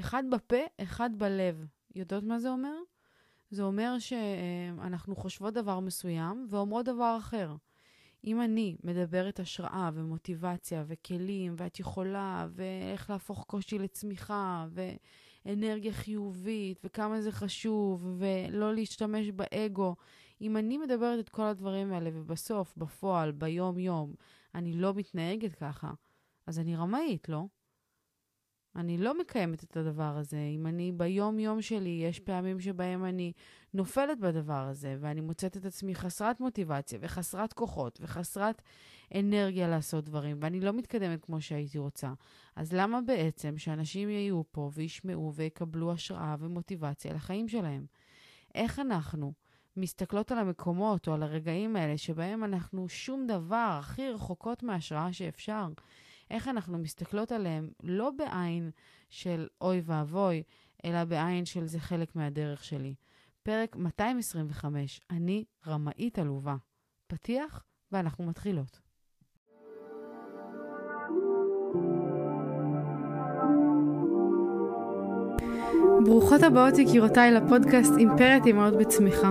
אחד בפה, אחד בלב. יודעות מה זה אומר? זה אומר שאנחנו חושבות דבר מסוים ואומרות דבר אחר. אם אני מדברת השראה ומוטיבציה וכלים, ואת יכולה, ואיך להפוך קושי לצמיחה, ואנרגיה חיובית, וכמה זה חשוב, ולא להשתמש באגו, אם אני מדברת את כל הדברים האלה, ובסוף, בפועל, ביום-יום, אני לא מתנהגת ככה, אז אני רמאית, לא? אני לא מקיימת את הדבר הזה. אם אני ביום-יום שלי, יש פעמים שבהם אני נופלת בדבר הזה, ואני מוצאת את עצמי חסרת מוטיבציה, וחסרת כוחות, וחסרת אנרגיה לעשות דברים, ואני לא מתקדמת כמו שהייתי רוצה. אז למה בעצם שאנשים יהיו פה וישמעו ויקבלו השראה ומוטיבציה לחיים שלהם? איך אנחנו מסתכלות על המקומות או על הרגעים האלה שבהם אנחנו שום דבר, הכי רחוקות מההשראה שאפשר, איך אנחנו מסתכלות עליהם לא בעין של אוי ואבוי, אלא בעין של זה חלק מהדרך שלי. פרק 225, אני רמאית עלובה. פתיח, ואנחנו מתחילות. ברוכות הבאות יקירותיי לפודקאסט אימפרית אמהות בצמיחה.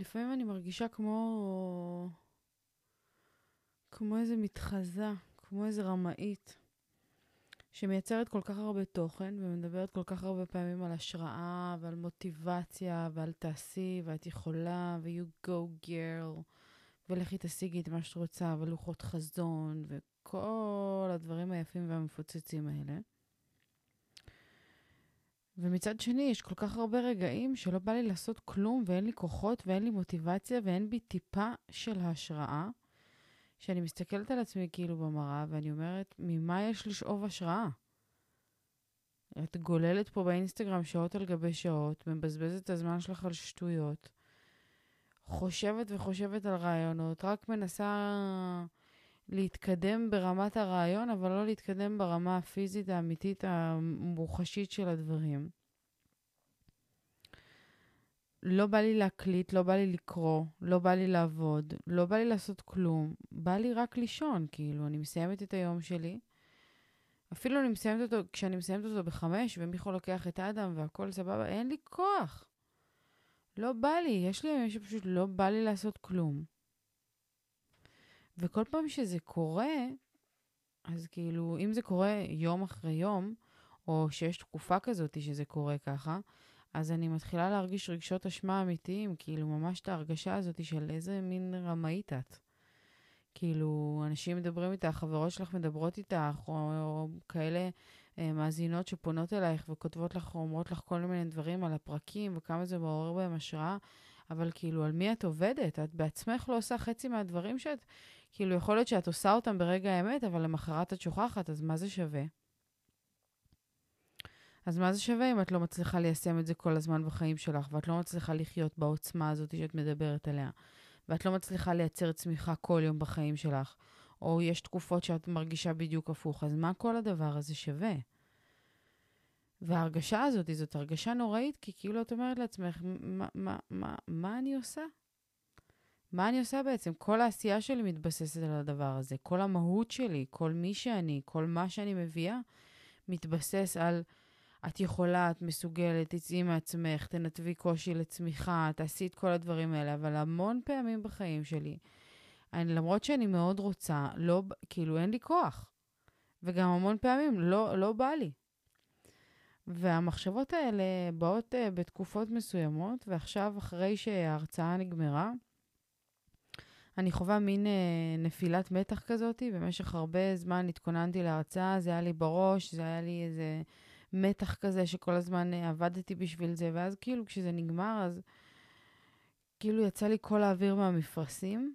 לפעמים אני מרגישה כמו... כמו איזה מתחזה, כמו איזה רמאית, שמייצרת כל כך הרבה תוכן ומדברת כל כך הרבה פעמים על השראה ועל מוטיבציה ועל תעשי ואת יכולה ו-you go girl ולכי תשיגי את מה שאת רוצה ולוחות חזון וכל הדברים היפים והמפוצצים האלה. ומצד שני, יש כל כך הרבה רגעים שלא בא לי לעשות כלום, ואין לי כוחות, ואין לי מוטיבציה, ואין בי טיפה של השראה, שאני מסתכלת על עצמי כאילו במראה, ואני אומרת, ממה יש לשאוב השראה? את גוללת פה באינסטגרם שעות על גבי שעות, מבזבזת את הזמן שלך על שטויות, חושבת וחושבת על רעיונות, רק מנסה להתקדם ברמת הרעיון, אבל לא להתקדם ברמה הפיזית האמיתית המוחשית של הדברים. לא בא לי להקליט, לא בא לי לקרוא, לא בא לי לעבוד, לא בא לי לעשות כלום. בא לי רק לישון, כאילו, אני מסיימת את היום שלי. אפילו אני מסיימת אותו, כשאני מסיימת אותו בחמש, ומיכו לוקח את האדם והכל סבבה, אין לי כוח. לא בא לי, יש לי ימים שפשוט לא בא לי לעשות כלום. וכל פעם שזה קורה, אז כאילו, אם זה קורה יום אחרי יום, או שיש תקופה כזאת שזה קורה ככה, אז אני מתחילה להרגיש רגשות אשמה אמיתיים, כאילו, ממש את ההרגשה הזאת של איזה מין רמאית את. כאילו, אנשים מדברים איתך, חברות שלך מדברות איתך, או, או כאלה אה, מאזינות שפונות אלייך וכותבות לך, או אומרות לך כל מיני דברים על הפרקים, וכמה זה מעורר בהם השראה, אבל כאילו, על מי את עובדת? את בעצמך לא עושה חצי מהדברים שאת כאילו, יכול להיות שאת עושה אותם ברגע האמת, אבל למחרת את שוכחת, אז מה זה שווה? אז מה זה שווה אם את לא מצליחה ליישם את זה כל הזמן בחיים שלך, ואת לא מצליחה לחיות בעוצמה הזאת שאת מדברת עליה, ואת לא מצליחה לייצר צמיחה כל יום בחיים שלך, או יש תקופות שאת מרגישה בדיוק הפוך, אז מה כל הדבר הזה שווה? וההרגשה הזאת, זאת הרגשה נוראית, כי כאילו את אומרת לעצמך, מה, מה, מה, מה אני עושה? מה אני עושה בעצם? כל העשייה שלי מתבססת על הדבר הזה. כל המהות שלי, כל מי שאני, כל מה שאני מביאה, מתבסס על את יכולה, את מסוגלת, תצאי מעצמך, תנתבי קושי לצמיחה, תעשי את כל הדברים האלה. אבל המון פעמים בחיים שלי, אני, למרות שאני מאוד רוצה, לא, כאילו אין לי כוח. וגם המון פעמים לא, לא בא לי. והמחשבות האלה באות uh, בתקופות מסוימות, ועכשיו, אחרי שההרצאה נגמרה, אני חווה מין אה, נפילת מתח כזאת. במשך הרבה זמן התכוננתי להרצאה, זה היה לי בראש, זה היה לי איזה מתח כזה שכל הזמן אה, עבדתי בשביל זה, ואז כאילו כשזה נגמר, אז כאילו יצא לי כל האוויר מהמפרשים,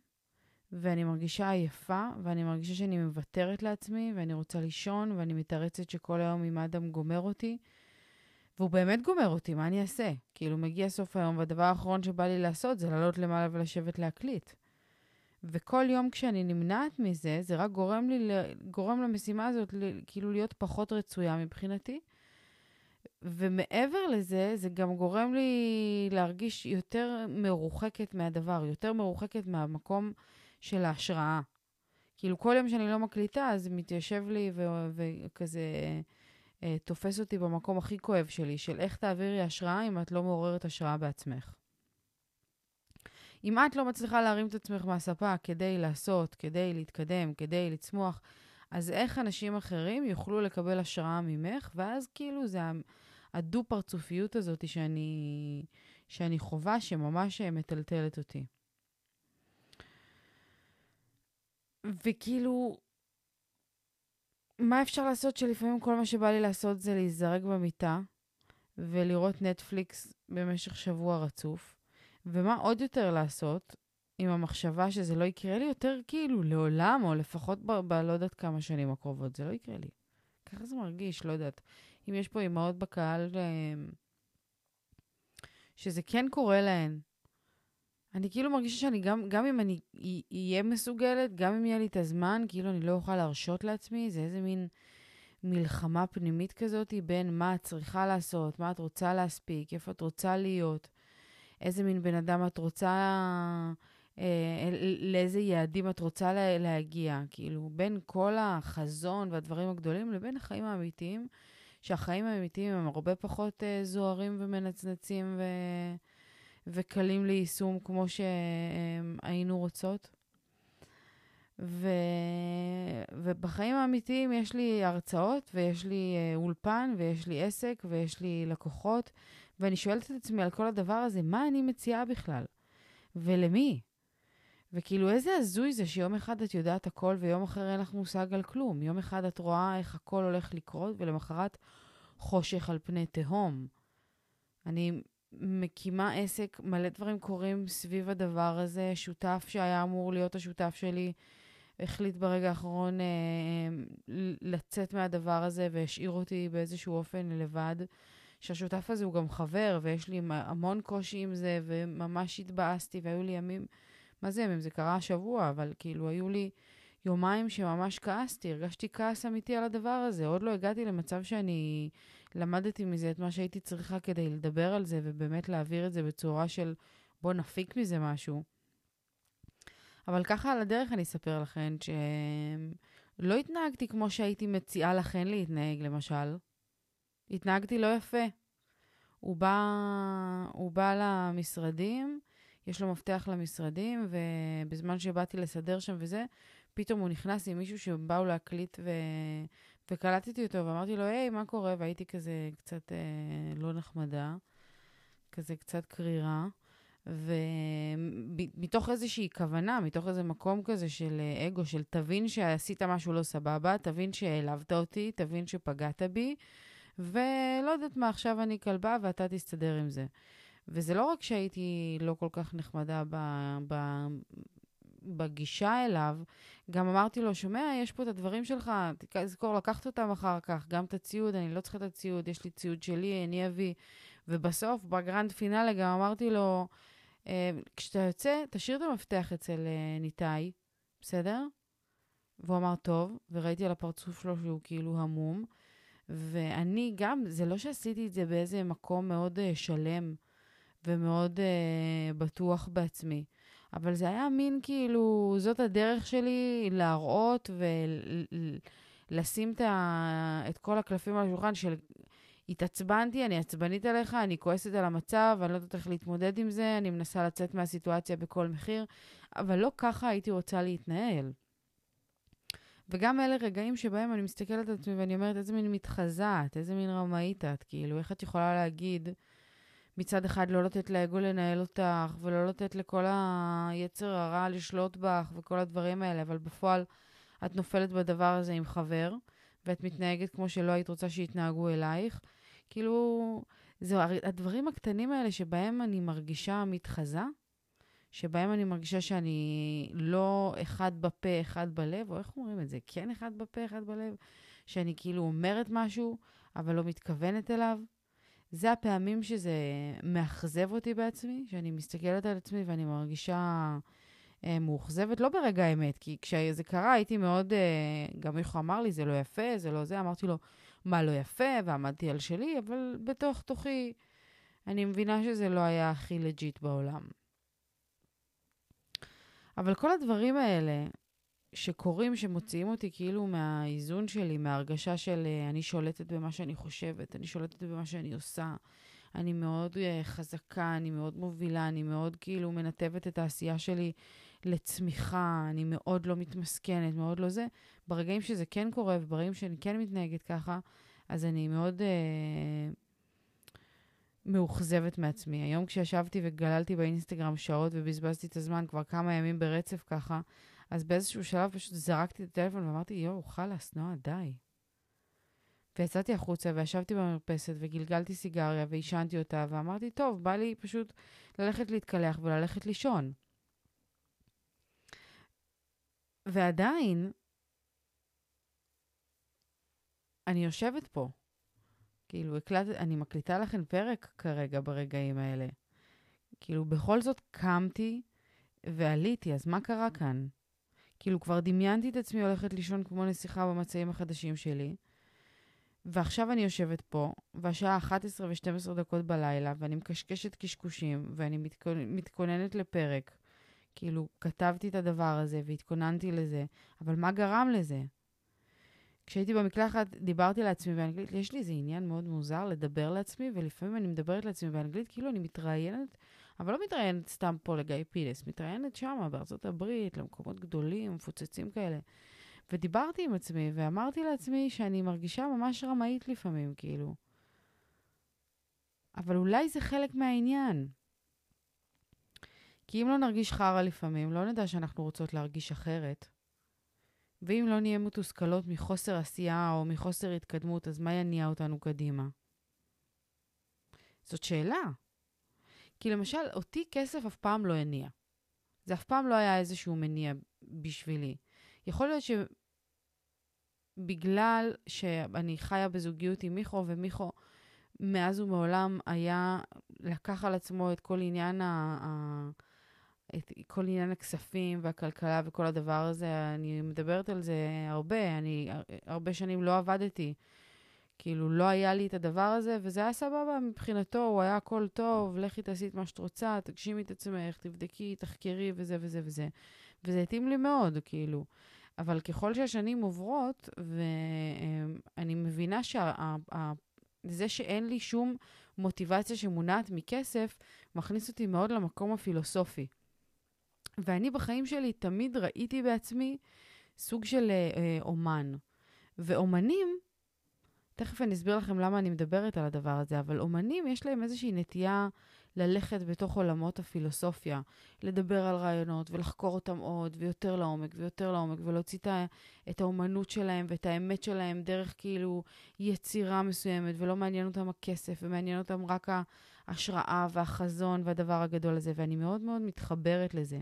ואני מרגישה עייפה, ואני מרגישה שאני מוותרת לעצמי, ואני רוצה לישון, ואני מתרצת שכל היום עם אדם גומר אותי. והוא באמת גומר אותי, מה אני אעשה? כאילו, מגיע סוף היום, והדבר האחרון שבא לי לעשות זה לעלות למעלה ולשבת להקליט. וכל יום כשאני נמנעת מזה, זה רק גורם לי, גורם למשימה הזאת כאילו להיות פחות רצויה מבחינתי. ומעבר לזה, זה גם גורם לי להרגיש יותר מרוחקת מהדבר, יותר מרוחקת מהמקום של ההשראה. כאילו, כל יום שאני לא מקליטה, אז מתיישב לי וכזה אה, תופס אותי במקום הכי כואב שלי, של איך תעבירי השראה אם את לא מעוררת השראה בעצמך. אם את לא מצליחה להרים את עצמך מהספה כדי לעשות, כדי להתקדם, כדי לצמוח, אז איך אנשים אחרים יוכלו לקבל השראה ממך? ואז כאילו זה הדו-פרצופיות הזאת שאני, שאני חווה, שממש מטלטלת אותי. וכאילו, מה אפשר לעשות שלפעמים כל מה שבא לי לעשות זה להיזרק במיטה ולראות נטפליקס במשך שבוע רצוף? ומה עוד יותר לעשות עם המחשבה שזה לא יקרה לי יותר כאילו לעולם, או לפחות בלא יודעת כמה שנים הקרובות, זה לא יקרה לי. ככה זה מרגיש, לא יודעת. אם יש פה אימהות בקהל אה, שזה כן קורה להן, אני כאילו מרגישה שאני גם, גם אם אני אהיה מסוגלת, גם אם יהיה לי את הזמן, כאילו אני לא אוכל להרשות לעצמי, זה איזה מין מלחמה פנימית כזאת בין מה את צריכה לעשות, מה את רוצה להספיק, איפה את רוצה להיות, איזה מין בן אדם את רוצה, אה, לאיזה יעדים את רוצה לה, להגיע. כאילו, בין כל החזון והדברים הגדולים לבין החיים האמיתיים, שהחיים האמיתיים הם הרבה פחות אה, זוהרים ומנצנצים ו... וקלים ליישום כמו שהיינו רוצות. ו... ובחיים האמיתיים יש לי הרצאות, ויש לי אה, אולפן, ויש לי עסק, ויש לי לקוחות, ואני שואלת את עצמי על כל הדבר הזה, מה אני מציעה בכלל? ולמי? וכאילו, איזה הזוי זה שיום אחד את יודעת הכל ויום אחר אין לך מושג על כלום. יום אחד את רואה איך הכל הולך לקרות, ולמחרת חושך על פני תהום. אני מקימה עסק, מלא דברים קורים סביב הדבר הזה. שותף שהיה אמור להיות השותף שלי, החליט ברגע האחרון אה, לצאת מהדבר הזה והשאיר אותי באיזשהו אופן לבד. שהשותף הזה הוא גם חבר, ויש לי המון קושי עם זה, וממש התבאסתי, והיו לי ימים, מה זה ימים? זה קרה השבוע, אבל כאילו היו לי יומיים שממש כעסתי, הרגשתי כעס אמיתי על הדבר הזה. עוד לא הגעתי למצב שאני למדתי מזה את מה שהייתי צריכה כדי לדבר על זה, ובאמת להעביר את זה בצורה של בוא נפיק מזה משהו. אבל ככה על הדרך אני אספר לכן שלא התנהגתי כמו שהייתי מציעה לכן להתנהג, למשל. התנהגתי לא יפה. הוא בא, הוא בא למשרדים, יש לו מפתח למשרדים, ובזמן שבאתי לסדר שם וזה, פתאום הוא נכנס עם מישהו שבאו להקליט, ו... וקלטתי אותו ואמרתי לו, היי, מה קורה? והייתי כזה קצת אה, לא נחמדה, כזה קצת קרירה. ומתוך איזושהי כוונה, מתוך איזה מקום כזה של אה, אגו, של תבין שעשית משהו לא סבבה, תבין שהעלבת אותי, תבין שפגעת בי, ולא יודעת מה, עכשיו אני כלבה ואתה תסתדר עם זה. וזה לא רק שהייתי לא כל כך נחמדה ב, ב, בגישה אליו, גם אמרתי לו, שומע, יש פה את הדברים שלך, תזכור לקחת אותם אחר כך, גם את הציוד, אני לא צריכה את הציוד, יש לי ציוד שלי, אני אביא. ובסוף, בגרנד פינאלה, גם אמרתי לו, אה, כשאתה יוצא, תשאיר את המפתח אצל אה, ניתאי, בסדר? והוא אמר, טוב, וראיתי על הפרצוף שלו שהוא כאילו המום. ואני גם, זה לא שעשיתי את זה באיזה מקום מאוד uh, שלם ומאוד בטוח בעצמי, אבל זה היה מין כאילו, זאת הדרך שלי להראות ולשים את, את כל הקלפים על השולחן של התעצבנתי, אני עצבנית עליך, אני כועסת על המצב, אני לא יודעת איך להתמודד עם זה, אני מנסה לצאת מהסיטואציה בכל מחיר, אבל לא ככה הייתי רוצה להתנהל. וגם אלה רגעים שבהם אני מסתכלת על עצמי ואני אומרת, איזה מין מתחזה את, איזה מין רמאית את, כאילו, איך את יכולה להגיד מצד אחד לא לתת לאגו לנהל אותך, ולא לתת לכל היצר הרע לשלוט בך וכל הדברים האלה, אבל בפועל את נופלת בדבר הזה עם חבר, ואת מתנהגת כמו שלא היית רוצה שיתנהגו אלייך. כאילו, זה הדברים הקטנים האלה שבהם אני מרגישה מתחזה, שבהם אני מרגישה שאני לא אחד בפה, אחד בלב, או איך אומרים את זה? כן אחד בפה, אחד בלב? שאני כאילו אומרת משהו, אבל לא מתכוונת אליו. זה הפעמים שזה מאכזב אותי בעצמי, שאני מסתכלת על עצמי ואני מרגישה אה, מאוכזבת, לא ברגע האמת, כי כשזה קרה הייתי מאוד, אה, גם מישהו אמר לי, זה לא יפה, זה לא זה, אמרתי לו, מה לא יפה, ועמדתי על שלי, אבל בתוך תוכי אני מבינה שזה לא היה הכי לג'יט בעולם. אבל כל הדברים האלה שקורים, שמוציאים אותי כאילו מהאיזון שלי, מההרגשה של אה, אני שולטת במה שאני חושבת, אני שולטת במה שאני עושה, אני מאוד uh, חזקה, אני מאוד מובילה, אני מאוד כאילו מנתבת את העשייה שלי לצמיחה, אני מאוד לא מתמסכנת, מאוד לא זה. ברגעים שזה כן קורה וברגעים שאני כן מתנהגת ככה, אז אני מאוד uh, מאוכזבת מעצמי. היום כשישבתי וגללתי באינסטגרם שעות ובזבזתי את הזמן כבר כמה ימים ברצף ככה, אז באיזשהו שלב פשוט זרקתי את הטלפון ואמרתי, יואו, חלאס, נועה, די. ויצאתי החוצה וישבתי במרפסת וגלגלתי סיגריה ועישנתי אותה ואמרתי, טוב, בא לי פשוט ללכת להתקלח וללכת לישון. ועדיין, אני יושבת פה. כאילו, הקלט, אני מקליטה לכם פרק כרגע ברגעים האלה. כאילו, בכל זאת קמתי ועליתי, אז מה קרה כאן? כאילו, כבר דמיינתי את עצמי הולכת לישון כמו נסיכה במצעים החדשים שלי, ועכשיו אני יושבת פה, והשעה 11 ו-12 דקות בלילה, ואני מקשקשת קשקושים, ואני מתכונ... מתכוננת לפרק. כאילו, כתבתי את הדבר הזה והתכוננתי לזה, אבל מה גרם לזה? כשהייתי במקלחת, דיברתי לעצמי באנגלית, יש לי איזה עניין מאוד מוזר לדבר לעצמי, ולפעמים אני מדברת לעצמי באנגלית, כאילו אני מתראיינת, אבל לא מתראיינת סתם פה לגיא פילס, מתראיינת שם, בארצות הברית, למקומות גדולים, מפוצצים כאלה. ודיברתי עם עצמי, ואמרתי לעצמי שאני מרגישה ממש רמאית לפעמים, כאילו. אבל אולי זה חלק מהעניין. כי אם לא נרגיש חרא לפעמים, לא נדע שאנחנו רוצות להרגיש אחרת. ואם לא נהיה מתוסכלות מחוסר עשייה או מחוסר התקדמות, אז מה יניע אותנו קדימה? זאת שאלה. כי למשל, אותי כסף אף פעם לא הניע. זה אף פעם לא היה איזשהו מניע בשבילי. יכול להיות שבגלל שאני חיה בזוגיות עם מיכו, ומיכו מאז ומעולם היה, לקח על עצמו את כל עניין ה... ה את כל עניין הכספים והכלכלה וכל הדבר הזה, אני מדברת על זה הרבה, אני הרבה שנים לא עבדתי. כאילו, לא היה לי את הדבר הזה, וזה היה סבבה מבחינתו, הוא היה הכל טוב, לכי תעשי את מה שאת רוצה, תגשימי את עצמך, תבדקי, תחקרי וזה וזה וזה. וזה התאים לי מאוד, כאילו. אבל ככל שהשנים עוברות, ואני מבינה שזה שאין לי שום מוטיבציה שמונעת מכסף, מכניס אותי מאוד למקום הפילוסופי. ואני בחיים שלי תמיד ראיתי בעצמי סוג של אה, אומן. ואומנים, תכף אני אסביר לכם למה אני מדברת על הדבר הזה, אבל אומנים יש להם איזושהי נטייה ללכת בתוך עולמות הפילוסופיה, לדבר על רעיונות ולחקור אותם עוד ויותר לעומק ויותר לעומק ולהוציא את האומנות שלהם ואת האמת שלהם דרך כאילו יצירה מסוימת ולא מעניין אותם הכסף ומעניין אותם רק ההשראה והחזון והדבר הגדול הזה, ואני מאוד מאוד מתחברת לזה.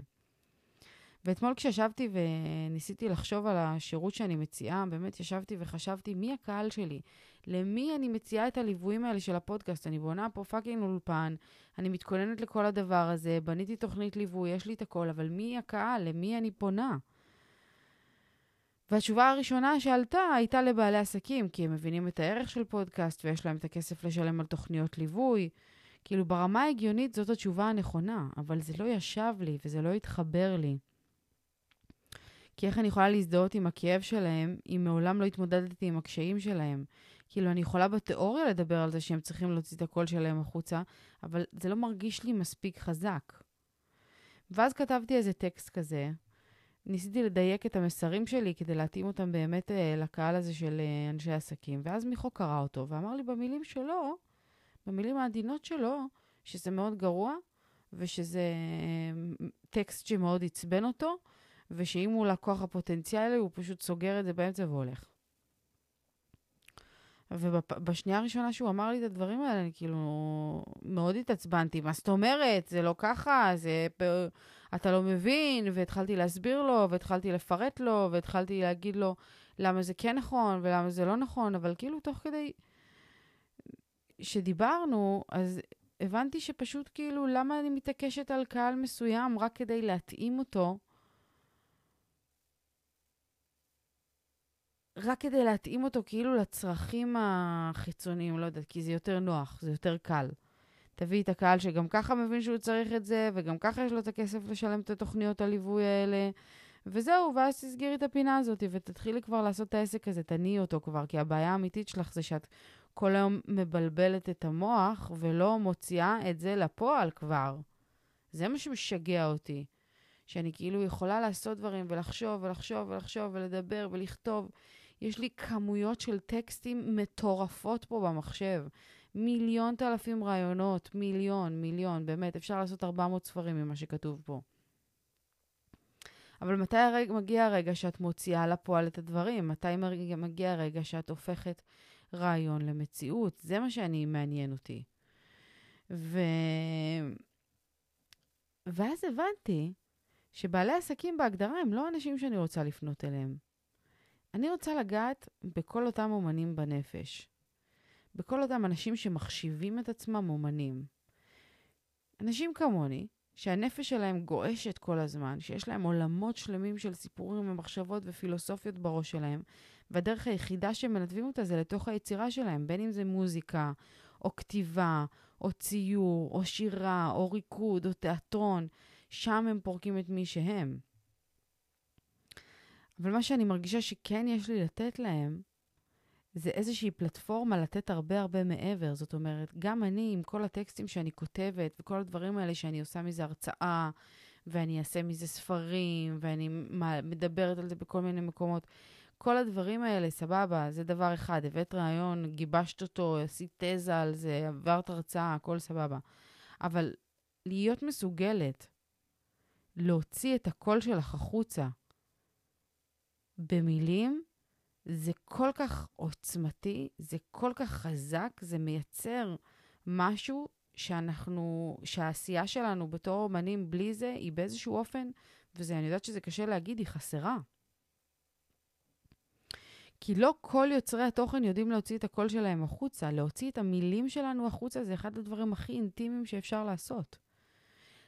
ואתמול כשישבתי וניסיתי לחשוב על השירות שאני מציעה, באמת ישבתי וחשבתי מי הקהל שלי, למי אני מציעה את הליוויים האלה של הפודקאסט. אני בונה פה fucking אולפן, אני מתכוננת לכל הדבר הזה, בניתי תוכנית ליווי, יש לי את הכל, אבל מי הקהל? למי אני פונה? והתשובה הראשונה שעלתה הייתה לבעלי עסקים, כי הם מבינים את הערך של פודקאסט ויש להם את הכסף לשלם על תוכניות ליווי. כאילו, ברמה ההגיונית זאת התשובה הנכונה, אבל זה לא ישב לי וזה לא התחבר לי. כי איך אני יכולה להזדהות עם הכאב שלהם אם מעולם לא התמודדתי עם הקשיים שלהם? כאילו, אני יכולה בתיאוריה לדבר על זה שהם צריכים להוציא את הקול שלהם החוצה, אבל זה לא מרגיש לי מספיק חזק. ואז כתבתי איזה טקסט כזה, ניסיתי לדייק את המסרים שלי כדי להתאים אותם באמת אה, לקהל הזה של אה, אנשי עסקים, ואז מיכו קרא אותו ואמר לי במילים שלו, במילים העדינות שלו, שזה מאוד גרוע, ושזה אה, טקסט שמאוד עצבן אותו, ושאם הוא לקוח הפוטנציאלי, הוא פשוט סוגר את זה באמצע והולך. ובשנייה הראשונה שהוא אמר לי את הדברים האלה, אני כאילו מאוד התעצבנתי. מה זאת אומרת? זה לא ככה, זה... אתה לא מבין, והתחלתי להסביר לו, והתחלתי לפרט לו, והתחלתי להגיד לו למה זה כן נכון ולמה זה לא נכון, אבל כאילו תוך כדי שדיברנו, אז הבנתי שפשוט כאילו, למה אני מתעקשת על קהל מסוים רק כדי להתאים אותו? רק כדי להתאים אותו כאילו לצרכים החיצוניים, לא יודעת, כי זה יותר נוח, זה יותר קל. תביא את הקהל שגם ככה מבין שהוא צריך את זה, וגם ככה יש לו את הכסף לשלם את התוכניות הליווי האלה, וזהו, ואז תסגרי את הפינה הזאת ותתחילי כבר לעשות את העסק הזה, תניעי אותו כבר, כי הבעיה האמיתית שלך זה שאת כל היום מבלבלת את המוח ולא מוציאה את זה לפועל כבר. זה מה שמשגע אותי. שאני כאילו יכולה לעשות דברים ולחשוב ולחשוב ולחשוב ולדבר ולכתוב. יש לי כמויות של טקסטים מטורפות פה במחשב. מיליון אלפים רעיונות, מיליון, מיליון, באמת, אפשר לעשות 400 ספרים ממה שכתוב פה. אבל מתי הרג, מגיע הרגע שאת מוציאה לפועל את הדברים? מתי מגיע הרגע שאת הופכת רעיון למציאות? זה מה שאני מעניין אותי. ו... ואז הבנתי שבעלי עסקים בהגדרה הם לא אנשים שאני רוצה לפנות אליהם. אני רוצה לגעת בכל אותם אומנים בנפש. בכל אותם אנשים שמחשיבים את עצמם אומנים. אנשים כמוני, שהנפש שלהם גועשת כל הזמן, שיש להם עולמות שלמים של סיפורים ומחשבות ופילוסופיות בראש שלהם, והדרך היחידה שהם מנתבים אותה זה לתוך היצירה שלהם, בין אם זה מוזיקה, או כתיבה, או ציור, או שירה, או ריקוד, או תיאטרון, שם הם פורקים את מי שהם. אבל מה שאני מרגישה שכן יש לי לתת להם, זה איזושהי פלטפורמה לתת הרבה הרבה מעבר. זאת אומרת, גם אני, עם כל הטקסטים שאני כותבת וכל הדברים האלה שאני עושה מזה הרצאה, ואני אעשה מזה ספרים, ואני מדברת על זה בכל מיני מקומות, כל הדברים האלה, סבבה, זה דבר אחד. הבאת רעיון, גיבשת אותו, עשית תזה על זה, עברת הרצאה, הכל סבבה. אבל להיות מסוגלת להוציא את הקול שלך החוצה במילים, זה כל כך עוצמתי, זה כל כך חזק, זה מייצר משהו שאנחנו, שהעשייה שלנו בתור אומנים בלי זה, היא באיזשהו אופן, וזה, אני יודעת שזה קשה להגיד, היא חסרה. כי לא כל יוצרי התוכן יודעים להוציא את הקול שלהם החוצה. להוציא את המילים שלנו החוצה זה אחד הדברים הכי אינטימיים שאפשר לעשות.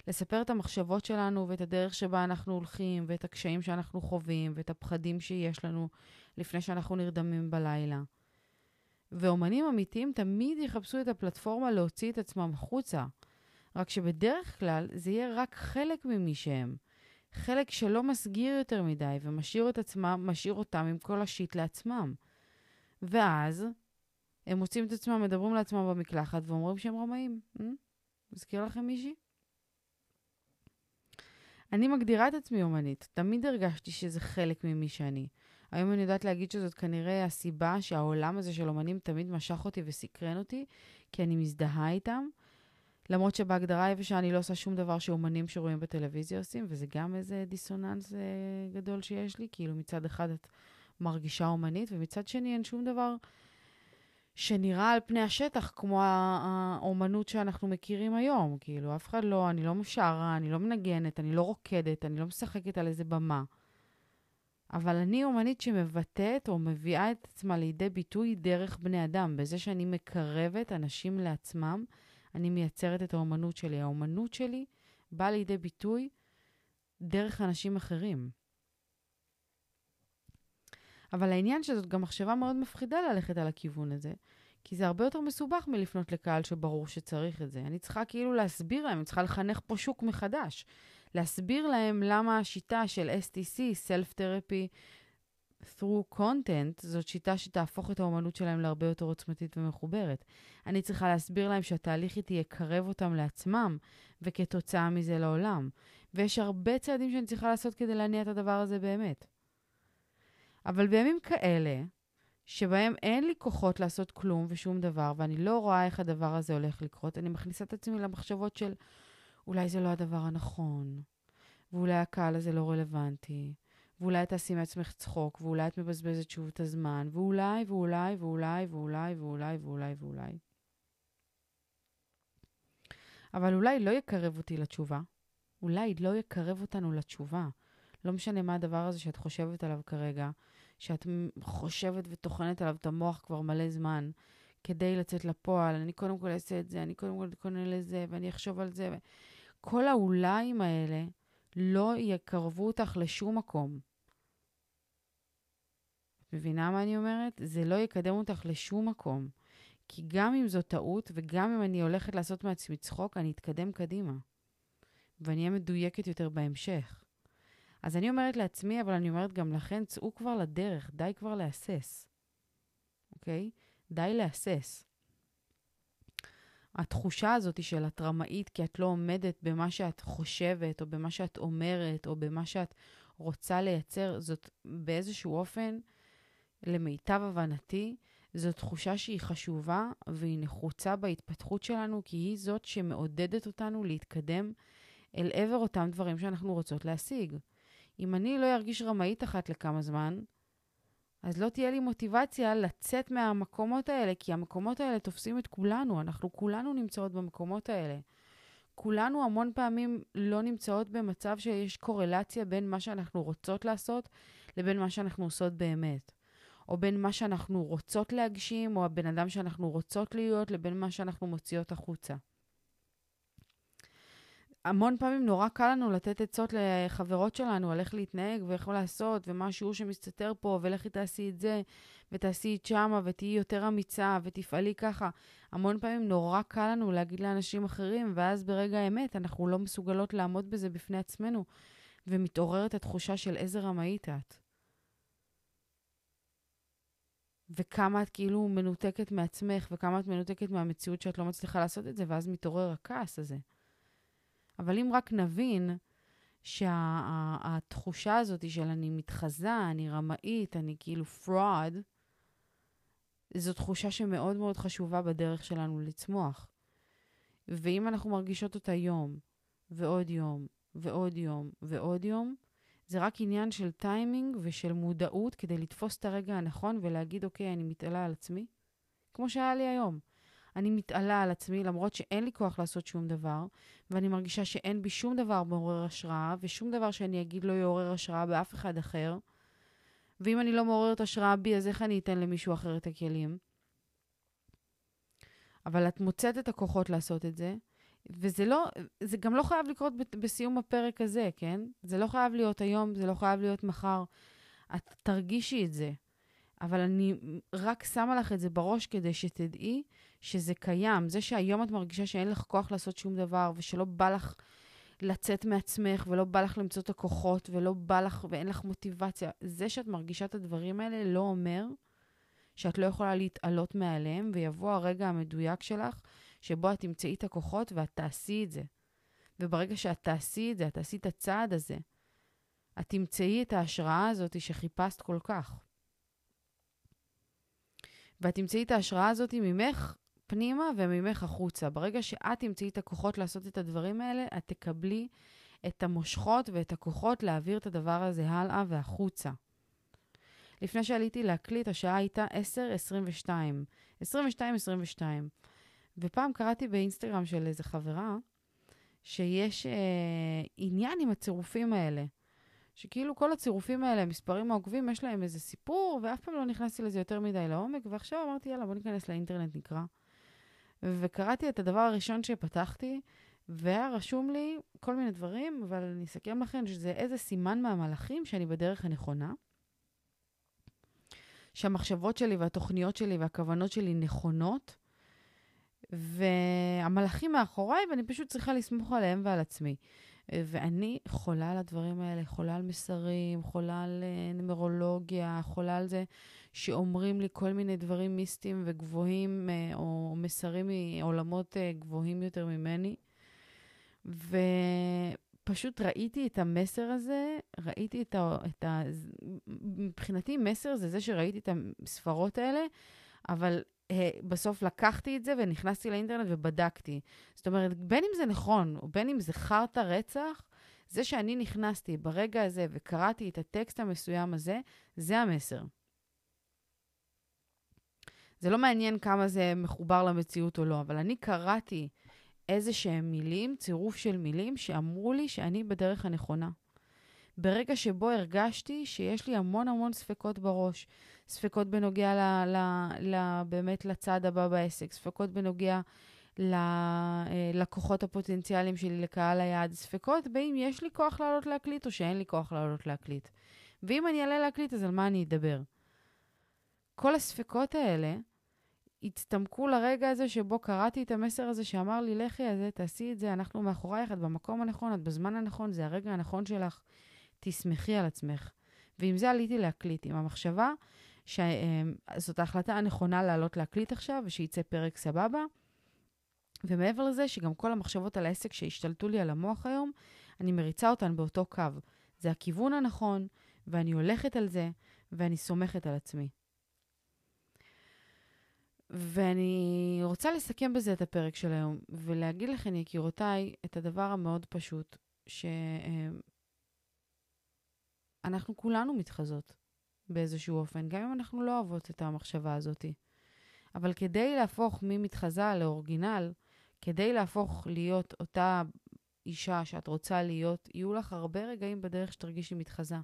לספר את המחשבות שלנו ואת הדרך שבה אנחנו הולכים, ואת הקשיים שאנחנו חווים, ואת הפחדים שיש לנו לפני שאנחנו נרדמים בלילה. ואומנים אמיתיים תמיד יחפשו את הפלטפורמה להוציא את עצמם החוצה, רק שבדרך כלל זה יהיה רק חלק ממי שהם. חלק שלא מסגיר יותר מדי ומשאיר את עצמם, משאיר אותם עם כל השיט לעצמם. ואז הם מוצאים את עצמם, מדברים לעצמם במקלחת ואומרים שהם רמאים. Hmm? מזכיר לכם מישהי? אני מגדירה את עצמי אומנית. תמיד הרגשתי שזה חלק ממי שאני. היום אני יודעת להגיד שזאת כנראה הסיבה שהעולם הזה של אומנים תמיד משך אותי וסקרן אותי, כי אני מזדהה איתם. למרות שבהגדרה היבשה אני לא עושה שום דבר שאומנים שרואים בטלוויזיה עושים, וזה גם איזה דיסוננס אה, גדול שיש לי. כאילו מצד אחד את מרגישה אומנית, ומצד שני אין שום דבר שנראה על פני השטח כמו האומנות שאנחנו מכירים היום. כאילו, אף אחד לא, אני לא שרה, אני לא מנגנת, אני לא רוקדת, אני לא משחקת על איזה במה. אבל אני אומנית שמבטאת או מביאה את עצמה לידי ביטוי דרך בני אדם, בזה שאני מקרבת אנשים לעצמם, אני מייצרת את האומנות שלי. האומנות שלי באה לידי ביטוי דרך אנשים אחרים. אבל העניין שזאת גם מחשבה מאוד מפחידה ללכת על הכיוון הזה, כי זה הרבה יותר מסובך מלפנות לקהל שברור שצריך את זה. אני צריכה כאילו להסביר להם, אני צריכה לחנך פה שוק מחדש. להסביר להם למה השיטה של STC, Self-Therapy through Content, זאת שיטה שתהפוך את האומנות שלהם להרבה יותר עוצמתית ומחוברת. אני צריכה להסביר להם שהתהליך איתי יקרב אותם לעצמם, וכתוצאה מזה לעולם. ויש הרבה צעדים שאני צריכה לעשות כדי להניע את הדבר הזה באמת. אבל בימים כאלה, שבהם אין לי כוחות לעשות כלום ושום דבר, ואני לא רואה איך הדבר הזה הולך לקרות, אני מכניסה את עצמי למחשבות של אולי זה לא הדבר הנכון, ואולי הקהל הזה לא רלוונטי, ואולי את תעשי מעצמך צחוק, ואולי את מבזבזת שוב את הזמן, ואולי, ואולי, ואולי, ואולי, ואולי, ואולי, ואולי. אבל אולי לא יקרב אותי לתשובה. אולי לא יקרב אותנו לתשובה. לא משנה מה הדבר הזה שאת חושבת עליו כרגע, שאת חושבת וטוחנת עליו את המוח כבר מלא זמן, כדי לצאת לפועל. אני קודם כל אעשה את זה, אני קודם כל אתכונן לזה, ואני אחשוב על זה. כל האוליים האלה לא יקרבו אותך לשום מקום. מבינה מה אני אומרת? זה לא יקדם אותך לשום מקום. כי גם אם זו טעות, וגם אם אני הולכת לעשות מעצמי צחוק, אני אתקדם קדימה. ואני אהיה מדויקת יותר בהמשך. אז אני אומרת לעצמי, אבל אני אומרת גם לכן, צאו כבר לדרך, די כבר להסס. אוקיי? די להסס. התחושה הזאת של את רמאית כי את לא עומדת במה שאת חושבת, או במה שאת אומרת, או במה שאת רוצה לייצר, זאת באיזשהו אופן, למיטב הבנתי, זו תחושה שהיא חשובה והיא נחוצה בהתפתחות שלנו, כי היא זאת שמעודדת אותנו להתקדם אל עבר אותם דברים שאנחנו רוצות להשיג. אם אני לא ארגיש רמאית אחת לכמה זמן, אז לא תהיה לי מוטיבציה לצאת מהמקומות האלה, כי המקומות האלה תופסים את כולנו, אנחנו כולנו נמצאות במקומות האלה. כולנו המון פעמים לא נמצאות במצב שיש קורלציה בין מה שאנחנו רוצות לעשות לבין מה שאנחנו עושות באמת. או בין מה שאנחנו רוצות להגשים, או הבן אדם שאנחנו רוצות להיות, לבין מה שאנחנו מוציאות החוצה. המון פעמים נורא קל לנו לתת עצות לחברות שלנו על איך להתנהג ואיך לעשות, ומה השיעור שמסתתר פה, ולכי תעשי את זה, ותעשי את שמה, ותהיי יותר אמיצה, ותפעלי ככה. המון פעמים נורא קל לנו להגיד לאנשים אחרים, ואז ברגע האמת אנחנו לא מסוגלות לעמוד בזה בפני עצמנו, ומתעוררת התחושה של איזה רמאית את. וכמה את כאילו מנותקת מעצמך, וכמה את מנותקת מהמציאות שאת לא מצליחה לעשות את זה, ואז מתעורר הכעס הזה. אבל אם רק נבין שהתחושה שה, הזאת של אני מתחזה, אני רמאית, אני כאילו fraud, זו תחושה שמאוד מאוד חשובה בדרך שלנו לצמוח. ואם אנחנו מרגישות אותה יום, ועוד יום, ועוד יום, ועוד יום, זה רק עניין של טיימינג ושל מודעות כדי לתפוס את הרגע הנכון ולהגיד, אוקיי, אני מתעלה על עצמי, כמו שהיה לי היום. אני מתעלה על עצמי למרות שאין לי כוח לעשות שום דבר, ואני מרגישה שאין בי שום דבר מעורר השראה, ושום דבר שאני אגיד לא יעורר השראה באף אחד אחר. ואם אני לא מעוררת השראה בי, אז איך אני אתן למישהו אחר את הכלים? אבל את מוצאת את הכוחות לעשות את זה, וזה לא, זה גם לא חייב לקרות בסיום הפרק הזה, כן? זה לא חייב להיות היום, זה לא חייב להיות מחר. את תרגישי את זה. אבל אני רק שמה לך את זה בראש כדי שתדעי שזה קיים. זה שהיום את מרגישה שאין לך כוח לעשות שום דבר, ושלא בא לך לצאת מעצמך, ולא בא לך למצוא את הכוחות, ולא בא לך, ואין לך מוטיבציה, זה שאת מרגישה את הדברים האלה לא אומר שאת לא יכולה להתעלות מעליהם, ויבוא הרגע המדויק שלך, שבו את תמצאי את הכוחות ואת תעשי את זה. וברגע שאת תעשי את זה, את תעשי את הצעד הזה, את תמצאי את ההשראה הזאת שחיפשת כל כך. ואת תמצאי את ההשראה הזאת ממך פנימה וממך החוצה. ברגע שאת תמצאי את הכוחות לעשות את הדברים האלה, את תקבלי את המושכות ואת הכוחות להעביר את הדבר הזה הלאה והחוצה. לפני שעליתי להקליט, השעה הייתה 10:22. 22:22. ופעם קראתי באינסטגרם של איזה חברה, שיש אה, עניין עם הצירופים האלה. שכאילו כל הצירופים האלה, המספרים העוקבים, יש להם איזה סיפור, ואף פעם לא נכנסתי לזה יותר מדי לעומק, ועכשיו אמרתי, יאללה, בוא ניכנס לאינטרנט, נקרא. וקראתי את הדבר הראשון שפתחתי, והיה רשום לי כל מיני דברים, אבל אני אסכם לכם שזה איזה סימן מהמלאכים שאני בדרך הנכונה. שהמחשבות שלי והתוכניות שלי והכוונות שלי נכונות, והמלאכים מאחוריי, ואני פשוט צריכה לסמוך עליהם ועל עצמי. ואני חולה על הדברים האלה, חולה על מסרים, חולה על אה, נמרולוגיה, חולה על זה שאומרים לי כל מיני דברים מיסטיים וגבוהים, אה, או מסרים מעולמות אה, גבוהים יותר ממני. ופשוט ראיתי את המסר הזה, ראיתי את ה... את ה מבחינתי מסר זה זה שראיתי את הספרות האלה, אבל בסוף לקחתי את זה ונכנסתי לאינטרנט ובדקתי. זאת אומרת, בין אם זה נכון או בין אם זה חרטא רצח, זה שאני נכנסתי ברגע הזה וקראתי את הטקסט המסוים הזה, זה המסר. זה לא מעניין כמה זה מחובר למציאות או לא, אבל אני קראתי איזה שהם מילים, צירוף של מילים, שאמרו לי שאני בדרך הנכונה. ברגע שבו הרגשתי שיש לי המון המון ספקות בראש. ספקות בנוגע ל, ל, ל, באמת לצעד הבא בעסק, ספקות בנוגע ללקוחות אה, הפוטנציאליים שלי, לקהל היעד, ספקות באם יש לי כוח לעלות להקליט או שאין לי כוח לעלות להקליט. ואם אני אעלה להקליט, אז על מה אני אדבר? כל הספקות האלה הצטמקו לרגע הזה שבו קראתי את המסר הזה שאמר לי, לכי על זה, תעשי את זה, אנחנו מאחורייך, את במקום הנכון, את בזמן הנכון, זה הרגע הנכון שלך, תסמכי על עצמך. ועם זה עליתי להקליט, עם המחשבה שזאת ההחלטה הנכונה לעלות להקליט עכשיו, ושייצא פרק סבבה. ומעבר לזה, שגם כל המחשבות על העסק שהשתלטו לי על המוח היום, אני מריצה אותן באותו קו. זה הכיוון הנכון, ואני הולכת על זה, ואני סומכת על עצמי. ואני רוצה לסכם בזה את הפרק של היום, ולהגיד לכן, יקירותיי, את הדבר המאוד פשוט, שאנחנו כולנו מתחזות באיזשהו אופן, גם אם אנחנו לא אוהבות את המחשבה הזאת. אבל כדי להפוך ממתחזה לאורגינל, כדי להפוך להיות אותה אישה שאת רוצה להיות, יהיו לך הרבה רגעים בדרך שתרגישי מתחזה.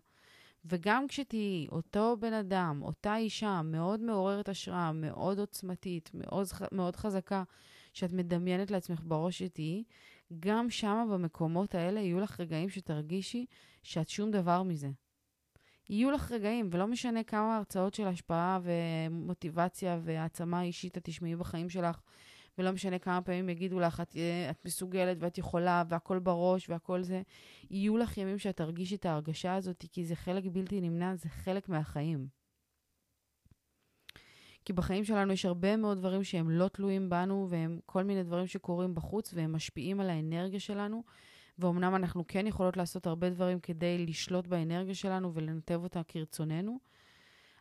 וגם כשתהיי אותו בן אדם, אותה אישה מאוד מעוררת השראה, מאוד עוצמתית, מאוד, מאוד חזקה, שאת מדמיינת לעצמך בראש שתהיי, גם שם במקומות האלה יהיו לך רגעים שתרגישי שאת שום דבר מזה. יהיו לך רגעים, ולא משנה כמה הרצאות של השפעה ומוטיבציה והעצמה אישית את תשמעי בחיים שלך, ולא משנה כמה פעמים יגידו לך, את, את מסוגלת ואת יכולה, והכל בראש והכל זה, יהיו לך ימים שאת תרגישי את ההרגשה הזאת, כי זה חלק בלתי נמנע, זה חלק מהחיים. כי בחיים שלנו יש הרבה מאוד דברים שהם לא תלויים בנו, והם כל מיני דברים שקורים בחוץ, והם משפיעים על האנרגיה שלנו. ואומנם אנחנו כן יכולות לעשות הרבה דברים כדי לשלוט באנרגיה שלנו ולנתב אותה כרצוננו,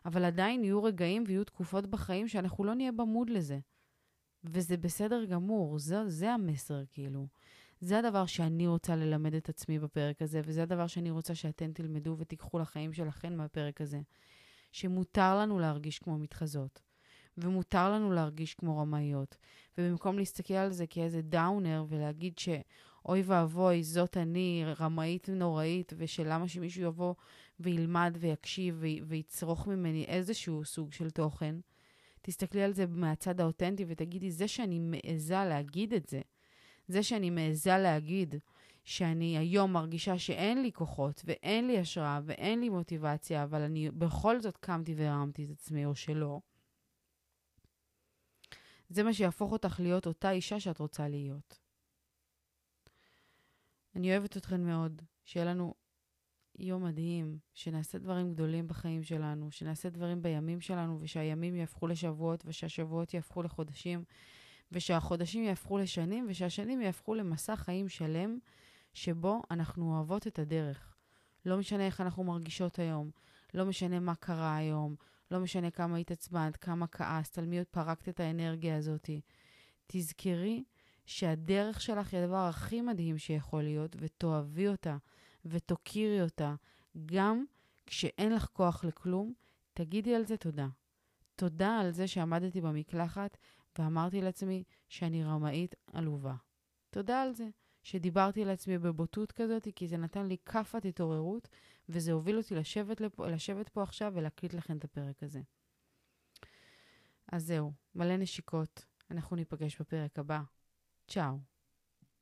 אבל עדיין יהיו רגעים ויהיו תקופות בחיים שאנחנו לא נהיה במוד לזה. וזה בסדר גמור, זה, זה המסר, כאילו. זה הדבר שאני רוצה ללמד את עצמי בפרק הזה, וזה הדבר שאני רוצה שאתם תלמדו ותיקחו לחיים שלכם מהפרק הזה. שמותר לנו להרגיש כמו מתחזות, ומותר לנו להרגיש כמו רמאיות. ובמקום להסתכל על זה כאיזה דאונר ולהגיד שאוי ואבוי, זאת אני, רמאית נוראית, ושלמה שמישהו יבוא וילמד ויקשיב ויצרוך ממני איזשהו סוג של תוכן, תסתכלי על זה מהצד האותנטי ותגידי, זה שאני מעיזה להגיד את זה, זה שאני מעיזה להגיד שאני היום מרגישה שאין לי כוחות ואין לי השראה ואין לי מוטיבציה, אבל אני בכל זאת קמתי והרמתי את עצמי או שלא, זה מה שיהפוך אותך להיות אותה אישה שאת רוצה להיות. אני אוהבת אתכן מאוד, שיהיה לנו יום מדהים, שנעשה דברים גדולים בחיים שלנו, שנעשה דברים בימים שלנו, ושהימים יהפכו לשבועות, ושהשבועות יהפכו לחודשים, ושהחודשים יהפכו לשנים, ושהשנים יהפכו למסע חיים שלם, שבו אנחנו אוהבות את הדרך. לא משנה איך אנחנו מרגישות היום, לא משנה מה קרה היום, לא משנה כמה התעצבנת, כמה כעסת, על מי עוד פרקת את האנרגיה הזאת. תזכרי שהדרך שלך היא הדבר הכי מדהים שיכול להיות, ותאהבי אותה. ותוקירי אותה. גם כשאין לך כוח לכלום, תגידי על זה תודה. תודה על זה שעמדתי במקלחת ואמרתי לעצמי שאני רמאית עלובה. תודה על זה שדיברתי לעצמי בבוטות כזאת, כי זה נתן לי כאפת התעוררות, וזה הוביל אותי לשבת, לפה, לשבת פה עכשיו ולהקליט לכם את הפרק הזה. אז זהו, מלא נשיקות. אנחנו ניפגש בפרק הבא. צ'או.